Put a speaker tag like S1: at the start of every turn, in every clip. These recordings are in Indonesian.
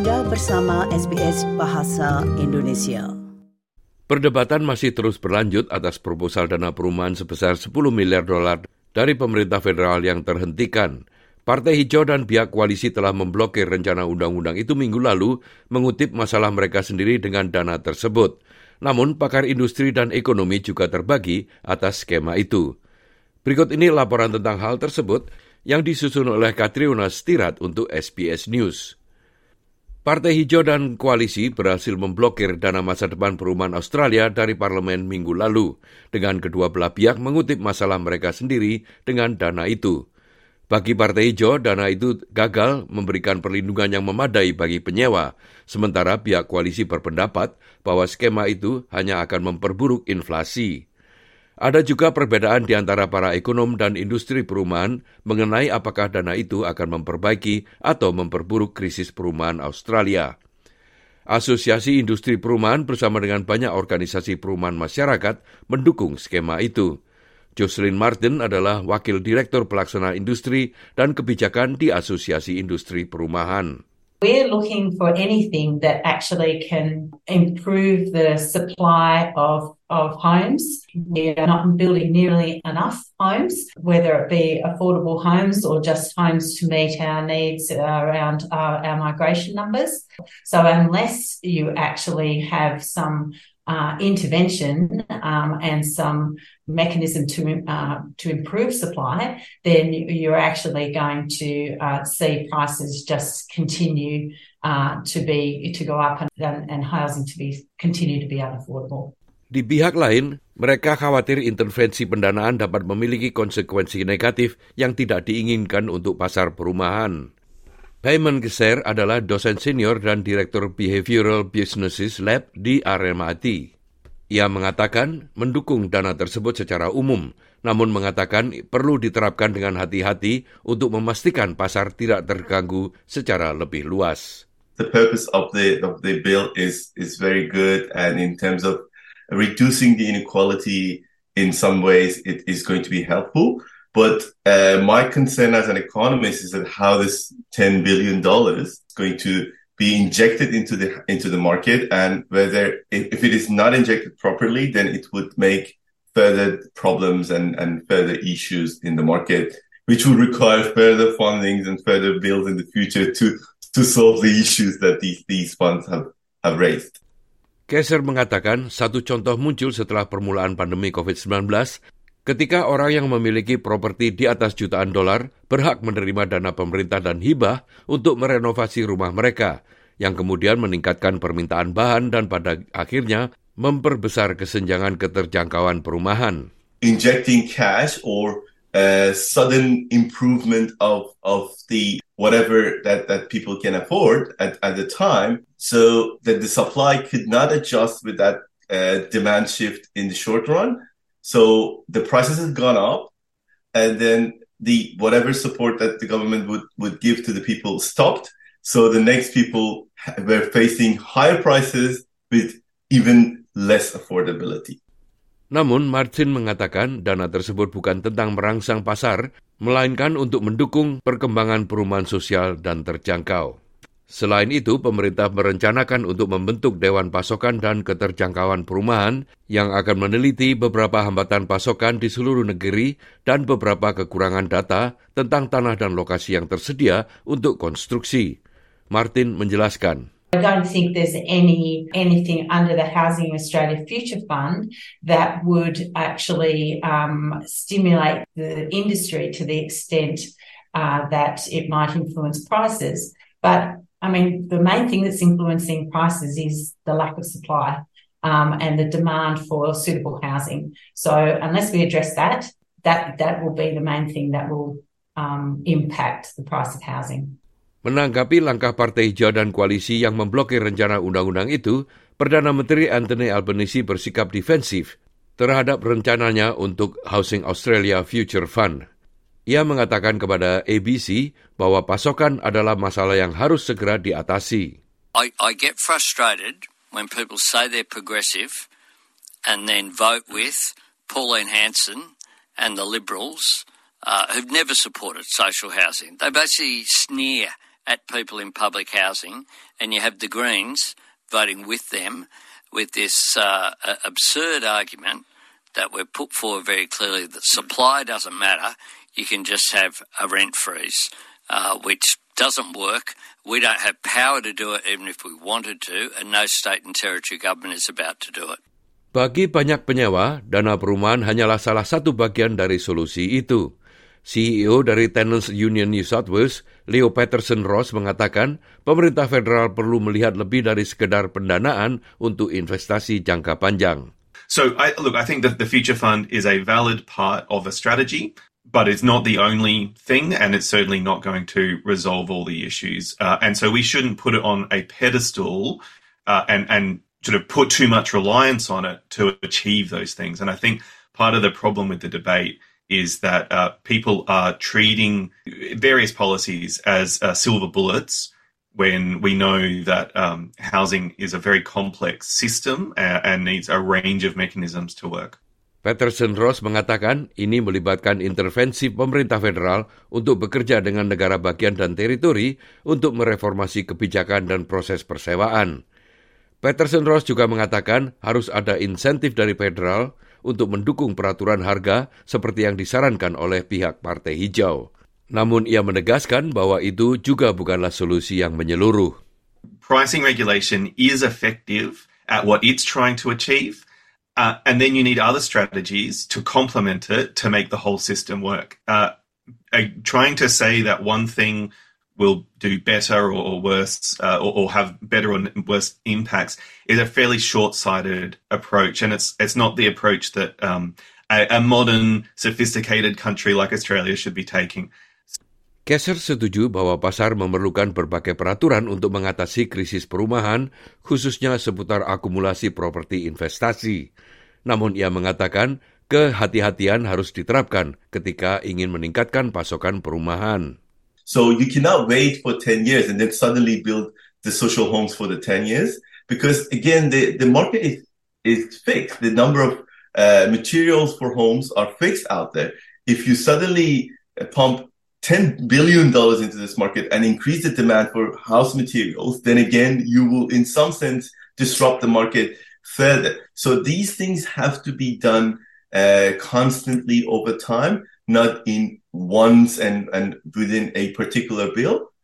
S1: Anda bersama SBS Bahasa Indonesia.
S2: Perdebatan masih terus berlanjut atas proposal dana perumahan sebesar 10 miliar dolar dari pemerintah federal yang terhentikan. Partai Hijau dan pihak koalisi telah memblokir rencana undang-undang itu minggu lalu mengutip masalah mereka sendiri dengan dana tersebut. Namun pakar industri dan ekonomi juga terbagi atas skema itu. Berikut ini laporan tentang hal tersebut yang disusun oleh Katriona Stirat untuk SBS News. Partai Hijau dan Koalisi berhasil memblokir dana masa depan perumahan Australia dari parlemen minggu lalu, dengan kedua belah pihak mengutip masalah mereka sendiri dengan dana itu. Bagi Partai Hijau, dana itu gagal memberikan perlindungan yang memadai bagi penyewa, sementara pihak koalisi berpendapat bahwa skema itu hanya akan memperburuk inflasi. Ada juga perbedaan di antara para ekonom dan industri perumahan mengenai apakah dana itu akan memperbaiki atau memperburuk krisis perumahan Australia. Asosiasi Industri Perumahan bersama dengan banyak organisasi perumahan masyarakat mendukung skema itu. Jocelyn Martin adalah Wakil Direktur Pelaksana Industri dan Kebijakan di Asosiasi Industri Perumahan.
S3: We're looking for anything that actually can improve the supply of of homes. We are not building nearly enough homes, whether it be affordable homes or just homes to meet our needs around our, our migration numbers. So, unless you actually have some uh, intervention um, and some mechanism to uh, to improve supply, then you're actually going to uh, see prices just continue uh, to be to go up and, and housing to be continue to be unaffordable.
S2: Di pihak lain, mereka khawatir intervensi pendanaan dapat memiliki konsekuensi negatif yang tidak diinginkan untuk pasar perumahan. Payman Geser adalah dosen senior dan direktur Behavioral Businesses Lab di RMIT. Ia mengatakan mendukung dana tersebut secara umum, namun mengatakan perlu diterapkan dengan hati-hati untuk memastikan pasar tidak terganggu secara lebih luas.
S4: The purpose of the of the bill is is very good and in terms of reducing the inequality in some ways it is going to be helpful. But uh, my concern as an economist is that how this ten billion dollars is going to be injected into the into the market, and whether if it is not injected properly, then it would make further problems and, and further issues in the market, which would require further fundings and further bills in the future to to solve the issues that these these funds have have raised.
S2: Kaiser mengatakan satu contoh muncul setelah permulaan pandemi COVID-19 ketika orang yang memiliki properti di atas jutaan dolar berhak menerima dana pemerintah dan hibah untuk merenovasi rumah mereka, yang kemudian meningkatkan permintaan bahan dan pada akhirnya memperbesar kesenjangan keterjangkauan perumahan.
S4: Injecting cash or a sudden improvement of of the whatever that that people can afford at, at the time. So that the supply could not adjust with that uh, demand shift in the short run. So the prices have gone up and then the whatever support that the government would would give to the people stopped. So the next people were facing higher prices with even less affordability
S2: Namun Martin mengatakan dana tersebut bukan tentang merangsang pasar, melainkan untuk mendukung perkembangan perumahan sosial dan terjangkau. Selain itu, pemerintah merencanakan untuk membentuk Dewan Pasokan dan Keterjangkauan Perumahan yang akan meneliti beberapa hambatan pasokan di seluruh negeri dan beberapa kekurangan data tentang tanah dan lokasi yang tersedia untuk konstruksi. Martin menjelaskan.
S3: I don't think there's any anything under the Housing Australia Future Fund that would actually um, stimulate the industry to the extent uh, that it might influence prices. But I mean, the main thing that's influencing prices is the lack of supply um, and the demand for suitable housing. So unless we address that, that that will be the main thing that will um, impact the price of housing.
S2: Menanggapi langkah Partai Hijau dan koalisi yang memblokir rencana undang-undang itu, Perdana Menteri Anthony Albanese bersikap defensif terhadap rencananya untuk Housing Australia Future Fund. Ia mengatakan kepada ABC bahwa pasokan adalah masalah yang harus segera diatasi.
S5: I, I get frustrated when people say they're progressive and then vote with Pauline Hanson and the Liberals uh, who've never supported social housing. They basically sneer at people in public housing, and you have the Greens voting with them with this uh, absurd argument that we've put forward very clearly that supply doesn't matter. You can just have a rent freeze, uh, which doesn't work. We don't have power to do it even if we wanted to, and no state and territory government is about to do it.
S2: Bagi banyak penyewa, dana perumahan hanyalah salah satu bagian dari solusi itu. CEO dari Tenants Union New South Wales, Leo Patterson Ross mengatakan pemerintah federal perlu melihat lebih dari sekedar pendanaan untuk investasi jangka panjang.
S6: So, I, look, I think that the Future Fund is a valid part of a strategy, but it's not the only thing, and it's certainly not going to resolve all the issues. Uh, and so, we shouldn't put it on a pedestal uh, and and sort of put too much reliance on it to achieve those things. And I think part of the problem with the debate is that uh, people are treating various policies as uh, silver bullets when we know that um, housing is a very complex system uh, and needs a range of mechanisms to work.
S2: Peterson Ross mengatakan ini melibatkan intervensi pemerintah federal untuk bekerja dengan negara bagian dan teritori untuk mereformasi kebijakan dan proses persewaan. Peterson Ross juga mengatakan harus ada insentif dari federal untuk mendukung peraturan harga seperti yang disarankan oleh pihak Partai Hijau. Namun ia menegaskan bahwa itu juga bukanlah solusi yang menyeluruh.
S6: Pricing regulation is effective at what it's trying to achieve. Uh, and then you need other strategies to complement it to make the whole system work. Uh, trying to say that one thing will do better or, worse uh, or, or, have better or worse impacts is a fairly short-sighted approach, and it's it's not the approach that um, a, a, modern, sophisticated country like Australia should be taking.
S2: Kesser setuju bahwa pasar memerlukan berbagai peraturan untuk mengatasi krisis perumahan, khususnya seputar akumulasi properti investasi. Namun ia mengatakan kehati-hatian harus diterapkan ketika ingin meningkatkan pasokan perumahan.
S4: So you cannot wait for 10 years and then suddenly build the social homes for the 10 years because again, the, the market is, is fixed. The number of uh, materials for homes are fixed out there. If you suddenly uh, pump $10 billion into this market and increase the demand for house materials, then again, you will in some sense disrupt the market further. So these things have to be done uh, constantly over time, not in once and, and within a particular bill.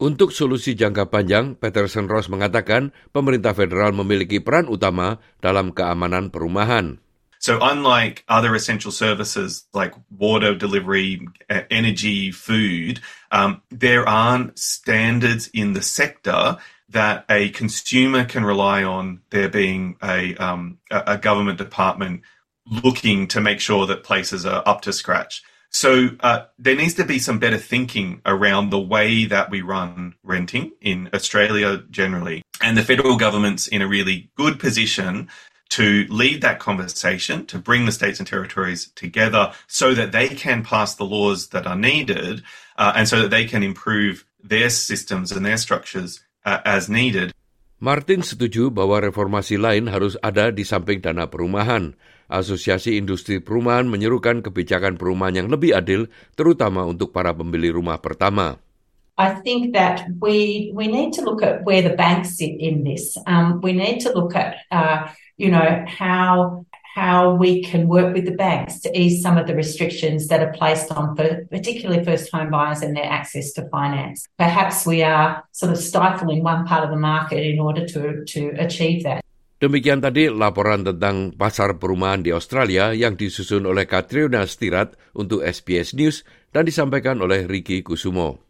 S2: Untuk solusi jangka panjang, Peterson Ross mengatakan pemerintah federal memiliki peran utama dalam keamanan perumahan.
S6: So, unlike other essential services like water delivery, energy, food, um, there aren't standards in the sector that a consumer can rely on there being a, um, a government department looking to make sure that places are up to scratch. So uh, there needs to be some better thinking around the way that we run renting in Australia generally. And the federal government's in a really good position to lead that conversation, to bring the states and territories together so that they can pass the laws that are needed uh, and so that they can improve their systems and their structures uh, as needed.
S2: Martin setuju bahwa reformasi lain harus ada di samping dana perumahan. Asosiasi Industri Perumahan menyerukan kebijakan perumahan yang lebih adil, terutama untuk para pembeli rumah pertama.
S3: I think that we we need to look at where the banks sit in this. Um, we need to look at, uh, you know, how how we can work with the banks to ease some of the restrictions that are placed on particularly first home buyers and their access to finance. Perhaps we are sort of stifling one part of the market in order to, to achieve that.
S2: Demikian tadi laporan tentang pasar perumahan di Australia yang disusun oleh Katrina Stirat untuk SBS News dan disampaikan oleh Ricky Kusumo.